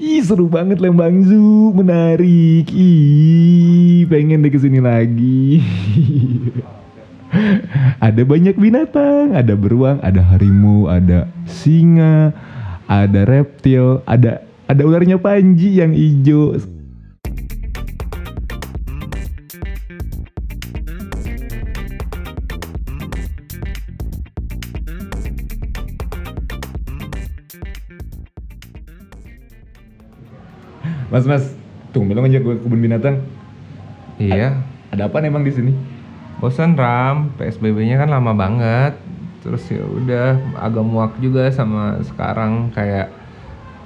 Ih seru banget Lembang Zoo, menarik. Ih pengen deh ke sini lagi. ada banyak binatang, ada beruang, ada harimau, ada singa, ada reptil, ada ada ularnya Panji yang hijau. Mas Mas, tunggu dong ngajak gue ke kebun binatang. Iya, Ada apa emang di sini? bosan Ram, PSBB-nya kan lama banget. Terus ya udah agak muak juga sama sekarang kayak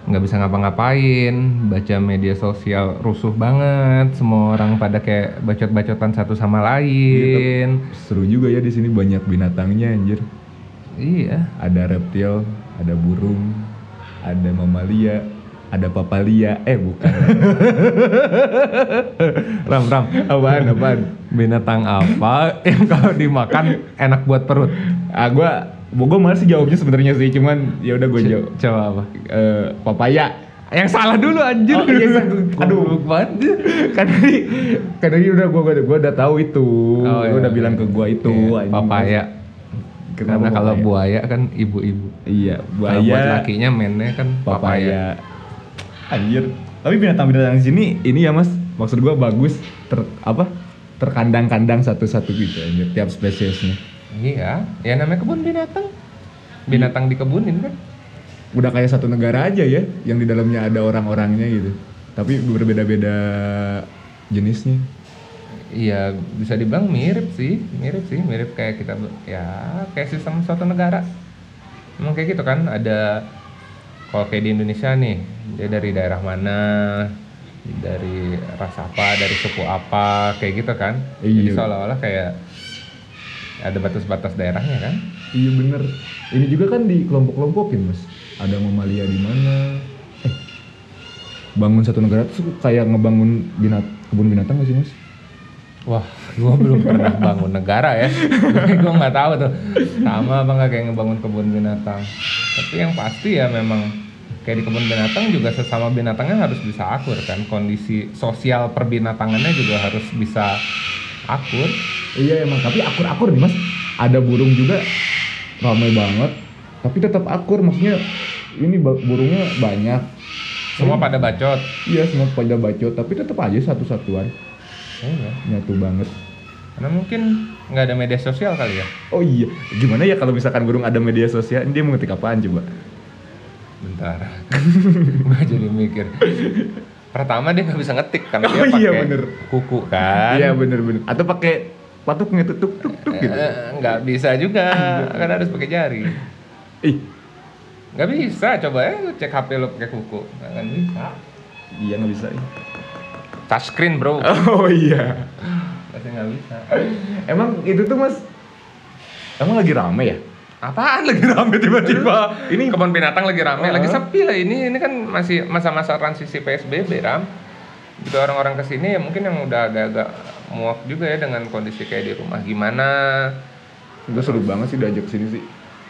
nggak bisa ngapa-ngapain, baca media sosial rusuh banget, semua orang pada kayak bacot-bacotan satu sama lain. Seru juga ya di sini banyak binatangnya anjir. Iya, Ada reptil, ada burung, ada mamalia, ada papalia. Eh bukan. Ram Ram, apaan apaan? binatang apa yang kalau dimakan enak buat perut? Ah gua gua malah sih jawabnya sebenarnya sih, cuman ya udah gue jawab. Coba apa? Eh, papaya. Yang salah dulu anjir. Oh, iya, iya. Aduh. Banget. kan tadi kan tadi udah gua gua, gua udah tahu itu. Oh, Gua iya. udah bilang ke gua itu. Iya, papaya. Kenapa Karena kalau buaya kan ibu-ibu. Iya, Kalau buaya. buat lakinya mainnya kan papaya. papaya. Anjir. Tapi binatang-binatang di sini ini ya Mas, maksud gua bagus ter apa? Terkandang-kandang satu-satu gitu anjir tiap spesiesnya. Iya, ya namanya kebun binatang. Binatang dikebunin kan. Udah kayak satu negara aja ya yang di dalamnya ada orang-orangnya gitu. Tapi berbeda-beda jenisnya. Iya, bisa dibilang mirip sih, mirip sih, mirip kayak kita ya kayak sistem suatu negara. Emang kayak gitu kan, ada kalau kayak di Indonesia nih, dia dari daerah mana, dari ras apa, dari suku apa, kayak gitu kan. Jadi Iya. seolah-olah kayak ada batas-batas daerahnya kan. Iya bener. Ini juga kan di kelompok-kelompokin mas. Ada mamalia di mana? Eh, bangun satu negara tuh kayak ngebangun binat kebun binatang gak sih mas? Wah, gua belum pernah bangun negara ya. Jadi gua nggak tahu tuh sama apa nggak kayak ngebangun kebun binatang. Tapi yang pasti ya memang kayak di kebun binatang juga sesama binatangnya harus bisa akur kan. Kondisi sosial perbinatangannya juga harus bisa akur. Iya emang. Tapi akur-akur nih mas. Ada burung juga ramai banget. Tapi tetap akur. Maksudnya ini burungnya banyak. Semua pada bacot. Iya semua pada bacot. Tapi tetap aja satu-satuan. Iya. Nyatu banget. Karena mungkin nggak ada media sosial kali ya. Oh iya. Gimana ya kalau misalkan burung ada media sosial? Dia mengetik apaan coba? Bentar. gua jadi mikir. Pertama dia nggak bisa ngetik karena dia Oh, pakai iya, bener. kuku kan. Iya bener-bener. Atau pakai patuknya tuh tuk tuk tuk gitu. Eh, nggak bisa juga kan harus pakai jari Ih, nggak bisa coba ya lu cek hp lu pakai kuku nggak bisa iya nggak bisa. touchscreen bro Oh iya. pasti nggak bisa Emang itu tuh mas, emang lagi rame ya? Apaan lagi rame tiba-tiba? Ini- kebun binatang lagi rame lagi Uh-huh. sepi lah. Ini ini kan masih masa-masa transisi psbb ram. Gitu orang-orang ke sini ya mungkin yang udah agak-agak muak juga ya dengan kondisi kayak di rumah. Gimana? Gue seru banget sih diajak sini sih.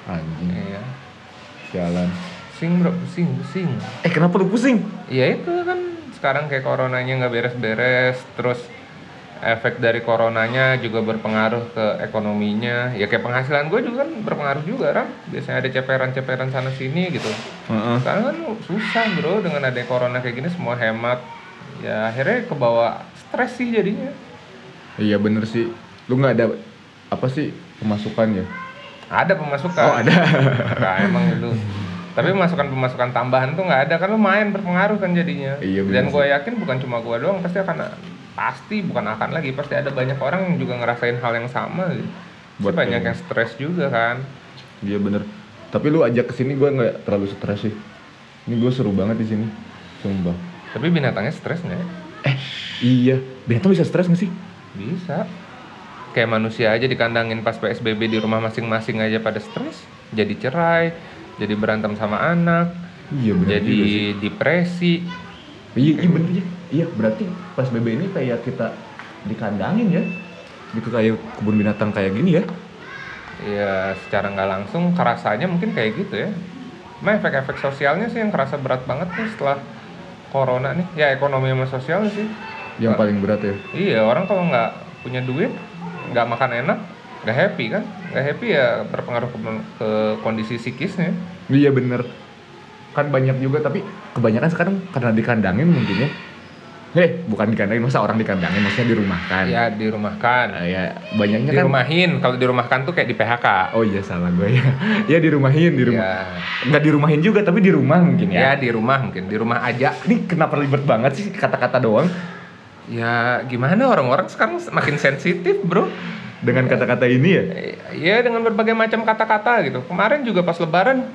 Anjing, iya. Jalan. pusing bro. Pusing pusing Eh kenapa lu pusing? Ya itu kan sekarang kayak coronanya nggak beres-beres, terus efek dari coronanya juga berpengaruh ke ekonominya. Ya kayak penghasilan gue juga kan berpengaruh juga, Ram. Biasanya ada ceperan-ceperan sana sini gitu. Heeh. Sekarang kan susah bro dengan ada corona kayak gini semua hemat. Ya akhirnya kebawa stres sih jadinya. Iya bener sih. Lu nggak ada apa sih pemasukan ya? Ada pemasukan. Oh ada. Nah, emang itu. Tapi pemasukan pemasukan tambahan tuh nggak ada kan lumayan berpengaruh kan jadinya. Iya, Dan gue yakin bukan cuma gue doang pasti akan pasti bukan akan lagi pasti ada banyak orang yang juga ngerasain hal yang sama. Buat Buat banyak yang stres juga kan. Iya bener. Tapi lu ajak ke sini gue nggak terlalu stres sih. Ini gue seru banget di sini. Sumpah. Tapi binatangnya stres nggak? ya? Eh iya. Binatang bisa stres nggak sih? Bisa. Kayak manusia aja dikandangin pas PSBB di rumah masing-masing aja pada stres, jadi cerai, jadi berantem sama anak, Iya bener jadi juga sih. depresi. Iya, iya bener ya. Iya berarti pas BB ini kayak kita dikandangin ya. Gitu kayak kebun binatang kayak gini ya. ya secara nggak langsung kerasanya mungkin kayak gitu ya. Cuma efek-efek sosialnya sih yang kerasa berat banget tuh setelah corona nih ya ekonomi sama sosial sih Yang paling berat ya. iya orang kalau nggak punya duit nggak makan enak nggak happy kan nggak happy ya berpengaruh ke, ke kondisi psikisnya Iya bener. Kan banyak juga tapi kebanyakan sekarang karena dikandangin mungkin ya. Heh, bukan dikandangin, masa orang dikandangin, maksudnya dirumahkan. ya dirumahkan Eh, ya banyaknya kan. dirumahin kalau dirumahkan tuh kayak di PHK Oh iya salah gue ya. ya dirumahin, di rumah. ya Nggak dirumahin juga tapi di rumah mungkin ya ya. di rumah mungkin di rumah aja Ini kenapa ribet banget sih kata-kata doang ya gimana orang-orang sekarang makin sensitif bro dengan kata-kata ini ya? ya dengan berbagai macam kata-kata gitu kemarin juga pas lebaran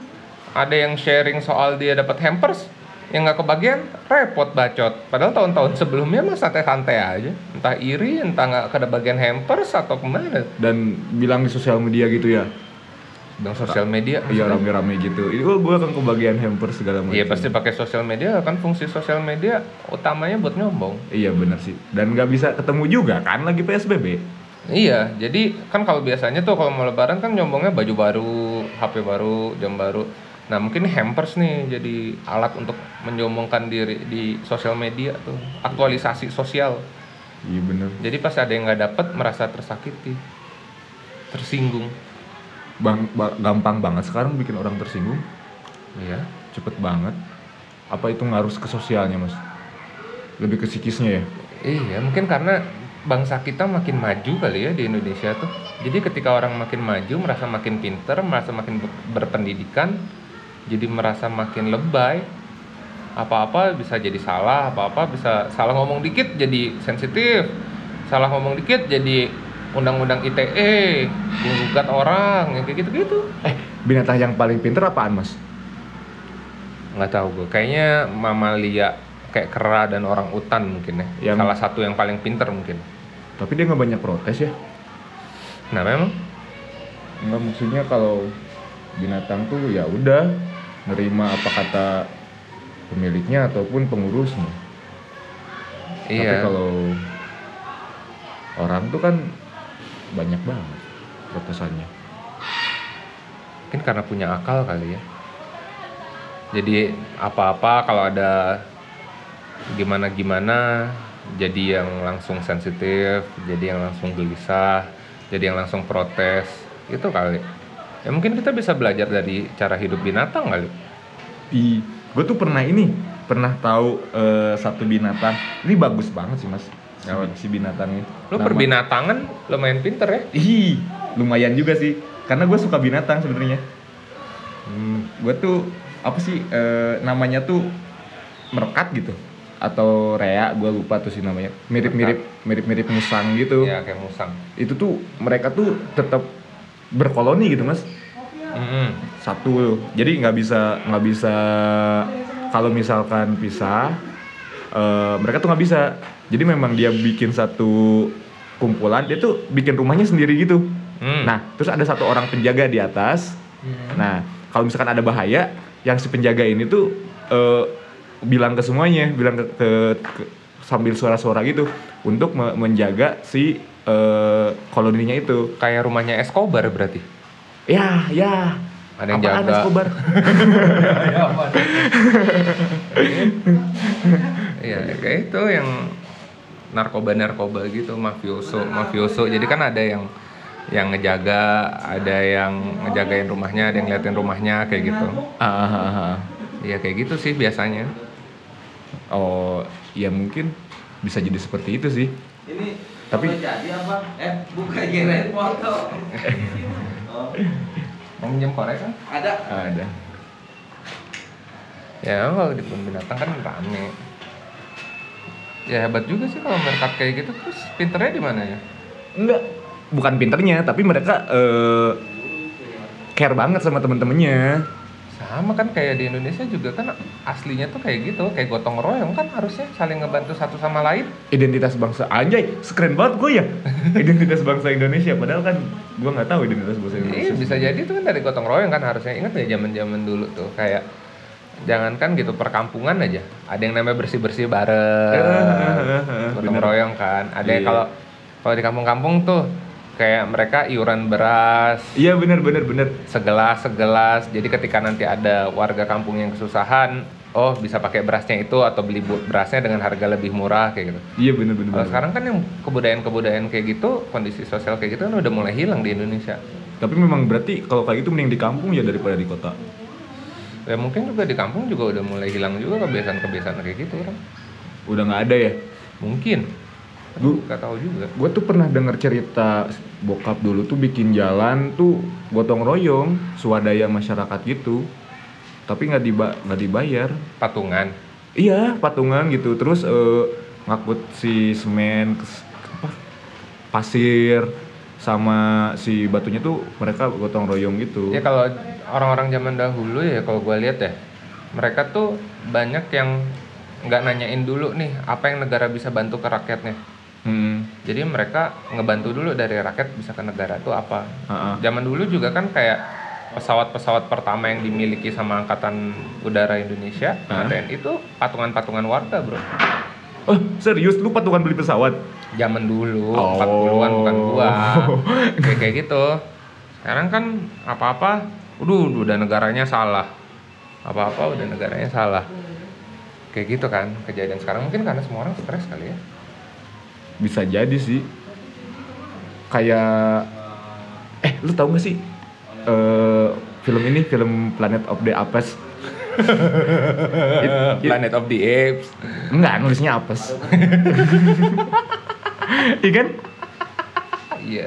ada yang sharing soal dia dapat hampers yang nggak kebagian repot bacot padahal tahun-tahun sebelumnya mah santai-santai aja entah iri entah nggak kebagian hampers atau ke mana Dan bilang di sosial media gitu ya. dan sosial media Iya rame-rame gitu. Itu gue akan kebagian hamper segala macam. Iya pasti pakai sosial media kan fungsi sosial media utamanya buat nyombong Iya bener sih. Dan nggak bisa ketemu juga kan lagi PSBB. Iya, jadi kan kalau biasanya tuh kalau mau lebaran kan nyombongnya baju baru, HP baru, jam baru. Nah mungkin hampers nih jadi alat untuk menyombongkan diri di sosial media tuh, aktualisasi sosial. Iya bener. Jadi pas ada yang nggak dapet merasa tersakiti, tersinggung. Bang, ba- gampang banget sekarang bikin orang tersinggung. Iya. Cepet banget. Apa itu ngaruh ke sosialnya mas? Lebih ke psikisnya ya? Iya, mungkin karena bangsa kita makin maju kali ya di Indonesia tuh. Jadi ketika orang makin maju, merasa makin pinter, merasa makin ber- berpendidikan, jadi merasa makin lebay. Apa-apa bisa jadi salah, apa-apa bisa salah ngomong dikit jadi sensitif. Salah ngomong dikit jadi undang-undang ITE, menggugat orang, yang kayak gitu-gitu. Eh, binatang yang paling pinter apaan mas? Nggak tahu gue, kayaknya mamalia kayak kera dan orang utan mungkin ya. Yang- Salah satu yang paling pinter mungkin. Tapi dia nggak banyak protes ya? Nah memang Nggak maksudnya kalau binatang tuh ya udah nerima apa kata pemiliknya ataupun pengurusnya. Tapi iya. kalau orang tuh kan banyak banget protesannya. mungkin karena punya akal kali ya jadi apa-apa kalau ada gimana gimana jadi yang langsung sensitif jadi yang langsung gelisah jadi yang langsung protes itu kali ya mungkin kita bisa belajar dari cara hidup binatang kali. Di, gue tuh pernah ini, pernah tahu eh, satu binatang. Ini bagus banget sih mas, si, si binatang ini. lu Nama- perbinatangan lumayan pinter ya? Ih, lumayan juga sih. Karena gue suka binatang sebenarnya. Hmm, gue tuh apa sih eh, namanya tuh merekat gitu. Atau rea gue lupa tuh sih namanya. Mirip-mirip mirip-mirip musang gitu. Ya kayak musang. Itu tuh mereka tuh tetap berkoloni gitu mas. Mm-mm. satu. Jadi nggak bisa nggak bisa kalau misalkan pisah eh, mereka tuh nggak bisa. Jadi memang dia bikin satu kumpulan dia tuh bikin rumahnya sendiri gitu. Hmm. nah terus ada satu orang penjaga di atas. Nah kalau misalkan ada bahaya yang si penjaga ini tuh eh, bilang ke semuanya bilang ke, ke- ke- sambil suara-suara gitu untuk me- menjaga si eh, koloninya itu kayak rumahnya Escobar berarti ya ya Ada yang Apaan jaga. Escobar? Iya, kayak itu yang narkoba-narkoba gitu, mafioso, mafioso. Jadi kan ada yang yang ngejaga, ada yang ngejagain rumahnya, ada yang ngeliatin rumahnya kayak gitu. Ah, ah, ah, ah. Iya kayak gitu sih biasanya. Oh, ya mungkin bisa jadi seperti itu sih. Tapi- jadi apa? Eh, bukan kirain foto. oh, Mau minjem korek kan? ada. Ada. Ya kalau di kebun binatang kan rame. Ya hebat juga sih kalau mereka kayak gitu. Terus pinternya di mana ya? Enggak, bukan pinternya, tapi mereka eh, care banget sama temen-temennya. Sama kan kayak di Indonesia juga kan aslinya tuh kayak gitu, kayak gotong royong kan harusnya saling ngebantu satu sama lain. Identitas bangsa, anjay, sekeren banget gue ya. Identitas bangsa Indonesia, padahal kan gue nggak tahu identitas bangsa Indonesia. Iya bisa jadi itu kan dari gotong royong kan harusnya ingat ya zaman zaman dulu tuh kayak jangankan gitu perkampungan aja ada yang namanya bersih bersih bareng gotong Bener. royong kan ada Iya. kalau kalau di kampung-kampung tuh kayak mereka iuran beras Iya bener bener bener. segelas segelas jadi ketika nanti ada warga kampung yang kesusahan oh bisa pakai berasnya itu atau beli berasnya dengan harga lebih murah kayak gitu. Iya bener-bener. Kalau sekarang kan yang kebudayaan-kebudayaan kayak gitu, kondisi sosial kayak gitu kan udah mulai hilang di Indonesia. Tapi memang berarti kalau kayak gitu mending di kampung ya daripada di kota. Ya mungkin juga di kampung juga udah mulai hilang juga kebiasaan-kebiasaan kayak gitu orang. Udah nggak ada ya. Mungkin. Gu- Gak tahu juga. Gue tuh pernah denger cerita bokap dulu tuh bikin jalan tuh gotong royong swadaya masyarakat gitu. Tapi nggak diba nggak dibayar. Patungan. Iya patungan gitu. Terus eh, ngakut si semen, apa, pasir sama si batunya tuh mereka gotong royong gitu. Ya kalau orang-orang zaman dahulu ya kalau gue lihat ya, mereka tuh banyak yang nggak nanyain dulu nih apa yang negara bisa bantu ke rakyatnya. Hmm. Jadi mereka ngebantu dulu dari rakyat bisa ke negara tuh apa. Ha-ha. Zaman dulu juga kan kayak pesawat-pesawat pertama yang dimiliki sama Angkatan Udara Indonesia, Hah? TNI itu patungan-patungan warga bro. Oh serius lu patungan beli pesawat? Zaman dulu, Oh. 40-an bukan gua. kayak kayak gitu. Sekarang kan apa-apa, udah udah negaranya salah. Apa-apa udah negaranya salah. Kayak gitu kan kejadian sekarang mungkin karena semua orang stres kali ya. Bisa jadi sih. Kayak eh lu tahu gak sih eh film ini film Planet of the Apes? It- it- Planet of the Apes. Enggak, nulisnya Apes. Iya kan? Iya.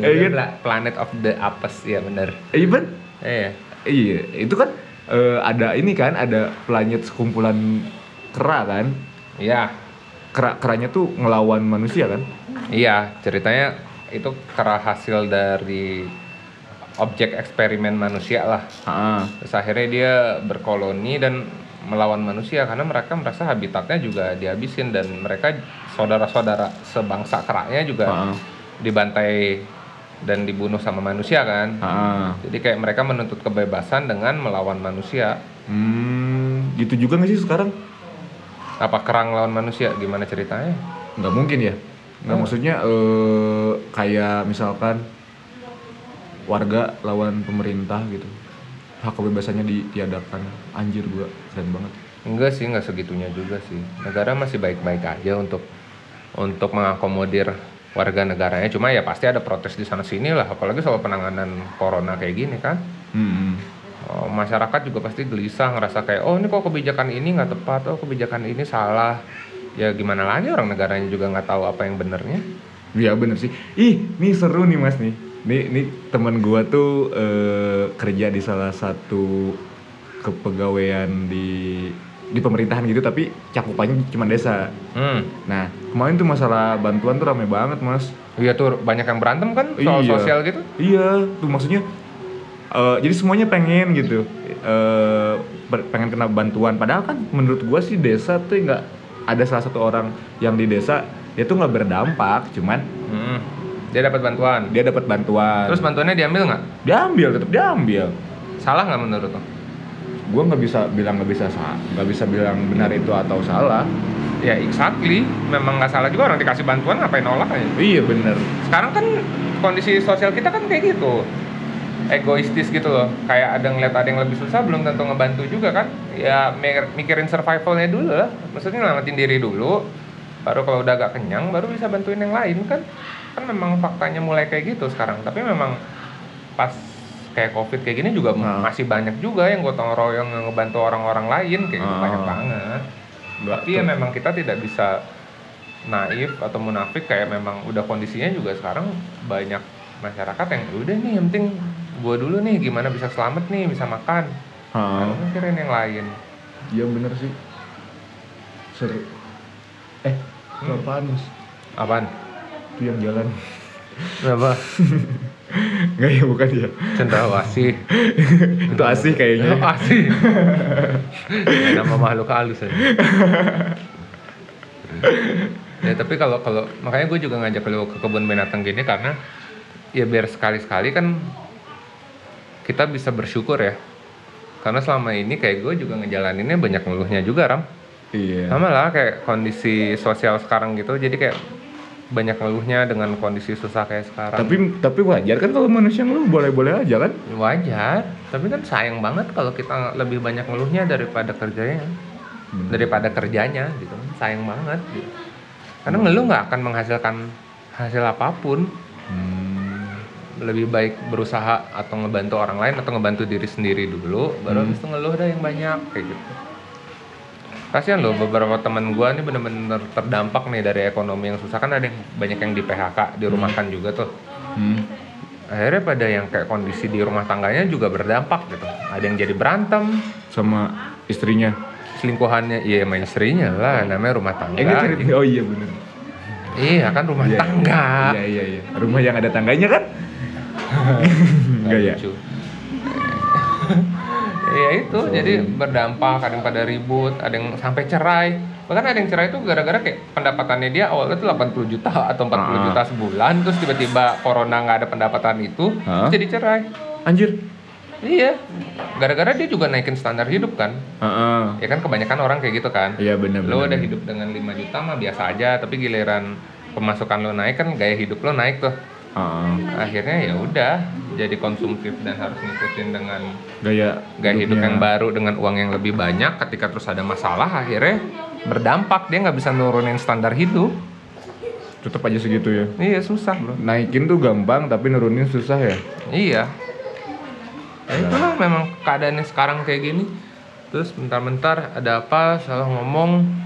Eh, kan? Pla- Planet of the Apes ya bener. Iya kan? Iya. Iya, itu kan eh, ada ini kan, ada planet sekumpulan kera kan? Iya. Kera keranya tuh ngelawan manusia kan? Iya, ceritanya itu kera hasil dari objek eksperimen manusia lah. Ah, Terus akhirnya dia berkoloni dan melawan manusia karena mereka merasa habitatnya juga dihabisin dan mereka saudara-saudara sebangsa keranya juga ah, dibantai dan dibunuh sama manusia kan. ah. Jadi kayak mereka menuntut kebebasan dengan melawan manusia. Hmm, gitu juga nggak sih sekarang? Apa kerang lawan manusia? Gimana ceritanya? Nggak mungkin ya? Nggak maksudnya eh, kayak misalkan warga lawan pemerintah gitu, hak kebebasannya ditiadakan. Anjir gua keren banget. Enggak sih, enggak segitunya juga sih. Negara masih baik-baik aja untuk untuk mengakomodir warga negaranya. Cuma ya pasti ada protes di sana sini lah, apalagi soal penanganan corona kayak gini kan. Hmm, Oh, masyarakat juga pasti gelisah ngerasa kayak oh ini kok kebijakan ini nggak tepat, oh kebijakan ini salah. Ya gimana lagi orang negaranya juga nggak tahu apa yang benernya. Iya bener sih. Ih, nih seru nih mas nih. Nih, nih teman gua tuh eh, kerja di salah satu kepegawaian di di pemerintahan gitu, tapi cakupannya cuma desa. Hmm. Nah, kemarin tuh masalah bantuan tuh rame banget mas. Iya tuh banyak yang berantem kan soal Iya. sosial gitu. Iya, tuh maksudnya eh, jadi semuanya pengen gitu, eh, ber- pengen kena bantuan. Padahal kan menurut gua sih desa tuh nggak ada salah satu orang yang di desa dia tuh nggak berdampak, cuman Hmm. Dia dapat bantuan. dia dapat bantuan. Terus bantuannya diambil nggak? diambil, tetap diambil. Salah nggak menurut lo? Gua nggak bisa bilang nggak bisa sa- nggak bisa bilang benar itu atau salah. Ya exactly, memang nggak salah juga orang dikasih bantuan ngapain nolak aja. Iya bener. Sekarang kan kondisi sosial kita kan kayak gitu, egoistis gitu loh. Kayak ada ngeliat ada yang lebih susah belum tentu ngebantu juga kan. Ya mikir- mikirin survivalnya dulu lah. Maksudnya nyelamatin diri dulu, baru kalau udah agak kenyang baru bisa bantuin yang lain kan. Kan memang faktanya mulai kayak gitu sekarang. Tapi memang pas kayak covid kayak gini juga Nah. masih banyak juga yang gotong royong yang ngebantu orang-orang lain kayak gitu Ah. banyak banget. Nggak Tapi ya memang kita tidak bisa naif atau munafik kayak memang udah kondisinya juga sekarang banyak masyarakat yang "Ya udah nih yang penting gua dulu nih gimana bisa selamat nih bisa makan Ha, Nggak mikirin yang lain iya bener sih. Seru. Eh, Hmm. apaan mas? apaan? Itu yang jalan. Apa? Nggak ya bukan ya. Cendrawasih itu asih kayaknya. Asih ya, nama makhluk halus aja ya tapi kalau kalau makanya gue juga ngajak lu ke kebun binatang gini karena ya biar sekali-sekali kan kita bisa bersyukur ya karena selama ini kayak gue juga ngejalaninnya banyak ngeluhnya juga ram Iya. sama lah kayak kondisi sosial sekarang gitu jadi kayak banyak ngeluhnya dengan kondisi susah kayak sekarang. Tapi tapi wajar kan kalau manusia ngeluh boleh-boleh aja kan? wajar, tapi kan sayang banget kalau kita lebih banyak ngeluhnya daripada kerjanya. Hmm. Daripada kerjanya gitu. Sayang banget gitu. Karena ngeluh nggak akan menghasilkan hasil apa pun. Hmm. Lebih baik berusaha atau ngebantu orang lain atau ngebantu diri sendiri dulu, baru Hmm. habis itu ngeluh dah yang banyak kayak gitu. Kasihan loh beberapa teman gua nih bener-bener terdampak nih dari ekonomi yang susah kan ada yang banyak yang di PHK, dirumahkan juga tuh. Hmm. akhirnya pada yang kayak kondisi di rumah tangganya juga berdampak gitu ada yang jadi berantem Sama istrinya. selingkuhannya iya main istrinya lah namanya rumah tangga Eh. Oh iya bener. iya kan rumah Iya, tangga Iya iya iya. Rumah yang ada tangganya kan? Enggak ya? Iya itu, jadi berdampak, ada yang pada ribut, ada yang sampai cerai. Bahkan ada yang cerai itu gara-gara kayak pendapatannya dia awalnya tuh 80 juta atau 40 Ah. juta sebulan, terus tiba-tiba corona nggak ada pendapatan itu, Hah? terus jadi cerai. Anjir. Iya, gara-gara dia juga naikin standar hidup kan. Heeh. Ya kan kebanyakan orang kayak gitu kan. Iya bener Lo udah hidup dengan 5 juta mah biasa aja, tapi giliran pemasukan lo naik kan gaya hidup lo naik tuh. Heeh. Akhirnya ya udah jadi konsumtif dan harus ngikutin dengan Gaya gaya hidup yang baru dengan uang yang lebih banyak. Ketika terus ada masalah akhirnya berdampak dia nggak bisa nurunin standar hidup. Tetep aja segitu ya. Iya susah bro. Naikin tuh gampang tapi nurunin susah ya. Iya. Ya itulah memang keadaannya sekarang kayak gini. Terus bentar-bentar ada apa salah ngomong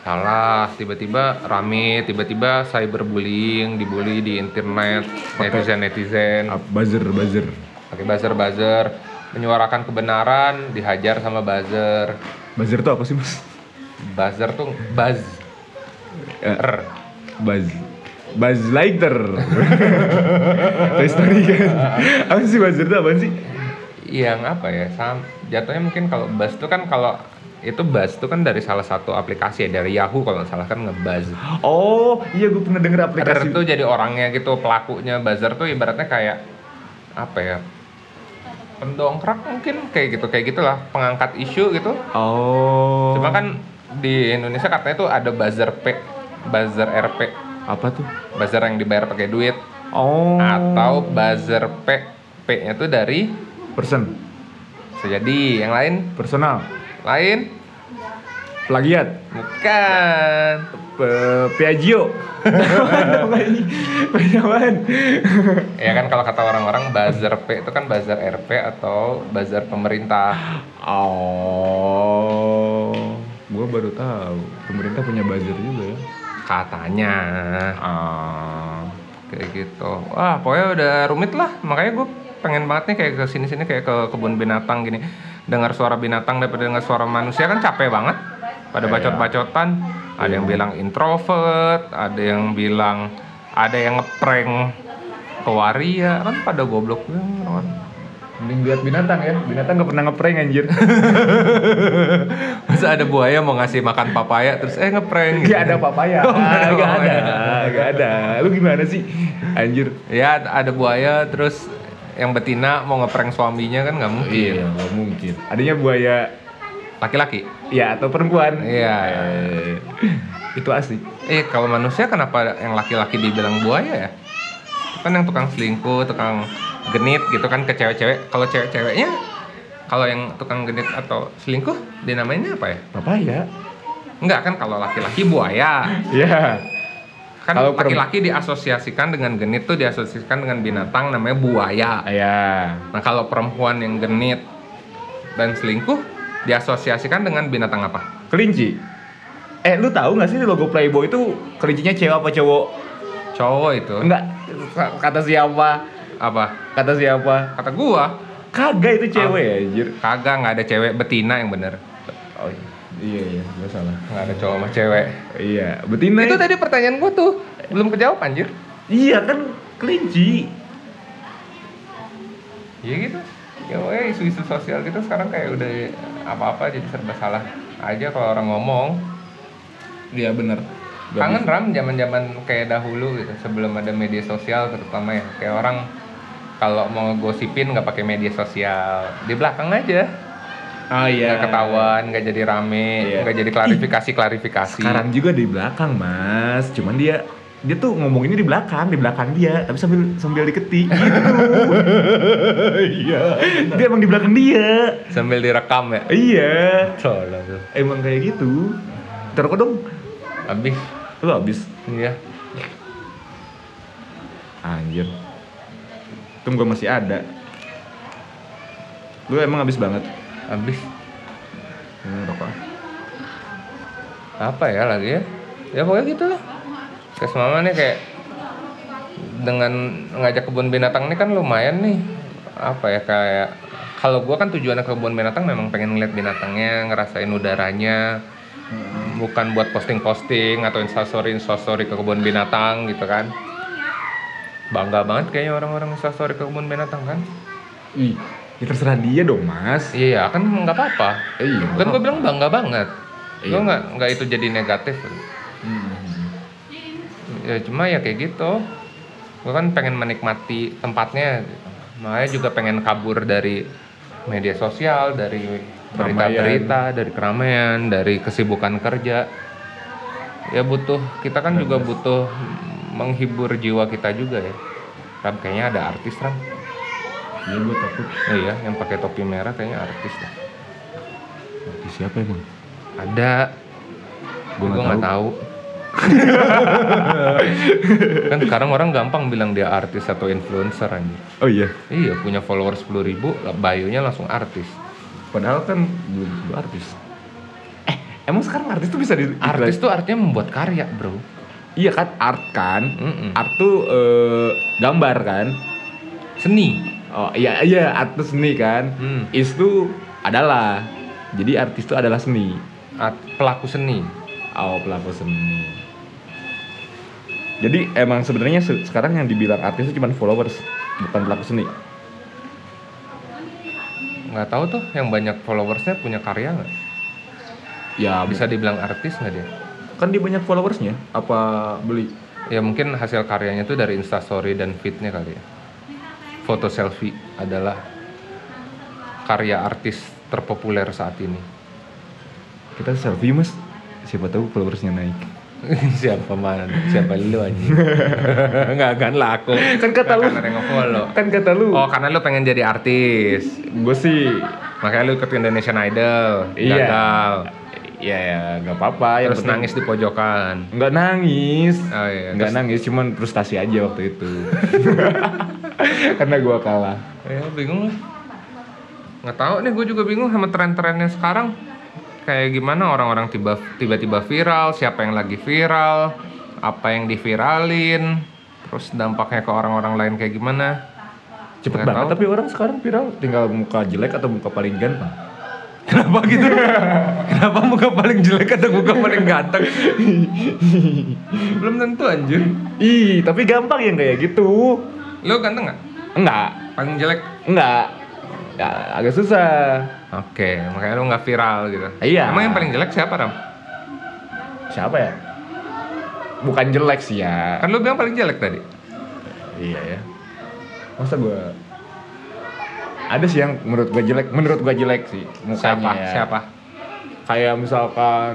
salah tiba-tiba rame tiba-tiba cyberbullying dibully di internet netizen netizen Up, buzzer buzzer. pakai buzzer buzzer menyuarakan kebenaran dihajar sama buzzer Buzzer tuh apa sih mas? buzzer tuh buzz Eh, R. Buzz. Buzz Lightyear. Toy Story kan. Apa sih buzzer tuh apa sih? yang apa ya sam jatuhnya mungkin kalau buzz tuh kan kalau itu buzz tuh kan dari salah satu aplikasi ya dari Yahoo kalau nggak salah kan ngebuzz Oh, iya gue pernah denger R aplikasi. tuh jadi orangnya gitu pelakunya buzzer tuh ibaratnya kayak apa ya pendongkrak mungkin kayak gitu kayak gitulah pengangkat isu gitu Oh. cuma kan di Indonesia katanya tuh ada buzzer P buzzer RP apa tuh? buzzer yang dibayar pakai duit Oh. atau buzzer P P nya tuh dari person, bisa jadi yang lain personal, lain plagiat, bukan Pe- Piaggio. Ya kan kalau kata orang-orang buzzer P itu kan buzzer RP atau buzzer pemerintah Oh. Gua baru tahu. Pemerintah punya buzzer juga ya. katanya Ah. kayak gitu wah pokoknya udah rumit lah makanya gue pengen banget nih kayak ke sini sini kayak ke kebun binatang gini dengar suara binatang daripada dengar suara manusia kan capek banget pada Iya. bacot-bacotan ada yang bilang introvert ada yang bilang ada yang ngeprank ke waria kan pada goblok ya orang Mending lihat binatang ya. Binatang gak pernah ngeprank anjir. masa ada buaya mau ngasih makan papaya terus eh ngeprank Gak ada papaya. Oh, nggak ada Gak ada. Gak ada. Lu gimana sih? Anjir. ya ada buaya terus yang betina mau ngeprank suaminya kan nggak mungkin Iya, gak mungkin. Adanya buaya laki-laki ya atau perempuan. Iya. Eh, Itu asik. Eh kalau manusia kenapa yang laki-laki dibilang buaya ya? Kan yang tukang selingkuh, tukang genit gitu kan ke cewek-cewek. Kalau cewek-ceweknya kalau yang tukang genit atau selingkuh dinamainnya apa ya? Papaya. Enggak kan kalau laki-laki buaya. Iya. Kan Kalau laki-laki diasosiasikan dengan genit tuh diasosiasikan dengan binatang namanya buaya. Iya. Nah kalau perempuan yang genit dan selingkuh diasosiasikan dengan binatang apa? Kelinci. Eh, lu tahu nggak sih logo Playboy itu kelincinya cewek apa cowok? Cowok itu. Enggak. Kata siapa? Apa? Kata siapa? Kata gua, Kagak itu cewek ya, anjir. kagak nggak ada cewek betina yang bener. Oh iya iya, gua salah. nggak ada cowok sama cewek Iya, betina. itu tadi pertanyaan gua tuh belum kejawab anjir Iya kan kelinci. iya gitu ya pokoknya isu-isu sosial gitu sekarang kayak udah apa-apa jadi serba salah aja kalau orang ngomong Iya benar. kangen ram zaman-zaman kayak dahulu gitu sebelum ada media sosial terutama ya kayak orang kalau mau gosipin nggak pakai media sosial di belakang aja Oh iya. nggak ketahuan nggak jadi rame Iya. jadi klarifikasi klarifikasi Sekarang juga di belakang, Mas. Cuman dia dia tuh ngomonginnya di belakang, di belakang dia, tapi sambil sambil diketik gitu. Iya. dia emang di belakang dia. Sambil direkam ya. Iya. Tolong tuh. Emang kayak gitu. Terus dong. Habis. Lu habis. Iya. Anjir. Gua masih ada. Lu emang habis banget. Habis. Ini rokok. Apa ya lagi ya? Ya pokoknya gitu lah. Kes mama nih kayak dengan ngajak kebun binatang ini kan lumayan nih apa ya kayak kalau gua kan tujuannya ke kebun binatang memang pengen ngeliat binatangnya ngerasain udaranya bukan buat posting-posting atau instastory instastory ke kebun binatang gitu kan bangga banget kayaknya orang-orang instastory ke kebun binatang kan ya terserah dia dong, Mas. iya kan nggak apa-apa Iya. kan gue bilang bangga banget Iya. gue nggak nggak itu jadi negatif Hmm. ya cuma ya kayak gitu gue kan pengen menikmati tempatnya gitu. makanya juga pengen kabur dari media sosial dari berita-berita dari keramaian dari kesibukan kerja ya butuh kita kan juga butuh menghibur jiwa kita juga ya Ram kayaknya ada artis Ram Iya, gua takut. iya yang pakai topi merah kayaknya artis dah Di siapa emang? ada gue nggak tahu kan sekarang orang gampang bilang dia artis atau influencer anjir Oh iya. Iya punya followers 10.000 ribu, bio-nya langsung artis. Padahal kan belum artis. Eh, emang sekarang artis tuh bisa di Artis tuh artinya membuat karya bro. Iya kan art kan. Mm-mm. Art tuh eh, gambar kan. Seni. Oh iya iya art tuh seni kan. Hmm. Is tuh adalah. Jadi artis tuh adalah seni. Art- pelaku seni. Oh pelaku seni. Jadi emang sebenarnya se- sekarang yang dibilang artis itu cuma followers, bukan pelaku seni. Nggak tahu tuh yang banyak followersnya punya karya nggak? Ya Bisa dibilang artis nggak dia? kan dia banyak followersnya. Apa beli? Ya mungkin hasil karyanya tuh dari instastory dan feednya kali ya. Foto selfie adalah karya artis terpopuler saat ini. Kita selfie mas. Siapa tahu followersnya naik. Siapa mana? Siapa lu anjing? Nggak akan laku. Kan kata lu. Kan kata lu. Oh karena lu pengen jadi artis gue sih Makanya lu ikut Indonesian Idol Iya. Gagal ya ya nggak apa-apa yang Terus penting- nangis di pojokan nggak nangis Oh iya nggak terus- nangis cuman frustasi aja waktu itu karena gue kalah. Ya bingung lah. Nggak tahu nih gue juga bingung sama tren-trennya sekarang. Kayak gimana orang-orang tiba- tiba-tiba viral Siapa yang lagi viral Apa yang diviralin Terus dampaknya ke orang-orang lain kayak gimana? Cepet banget tahu. tapi orang sekarang viral tinggal muka jelek atau muka paling ganteng. Kenapa gitu? Kenapa muka paling jelek atau muka paling ganteng? Belum tentu anjir. Ih tapi gampang yang kayak gitu Lu ganteng nggak? enggak Paling jelek? enggak ya, agak susah Oke, makanya lu nggak viral gitu. Iya. Emang yang paling jelek siapa Ram? siapa ya bukan jelek sih ya Kan lu bilang paling jelek tadi. iya ya masa gue ada sih yang menurut gue jelek menurut gue jelek sih mukanya Siapa? ya. Siapa? kayak misalkan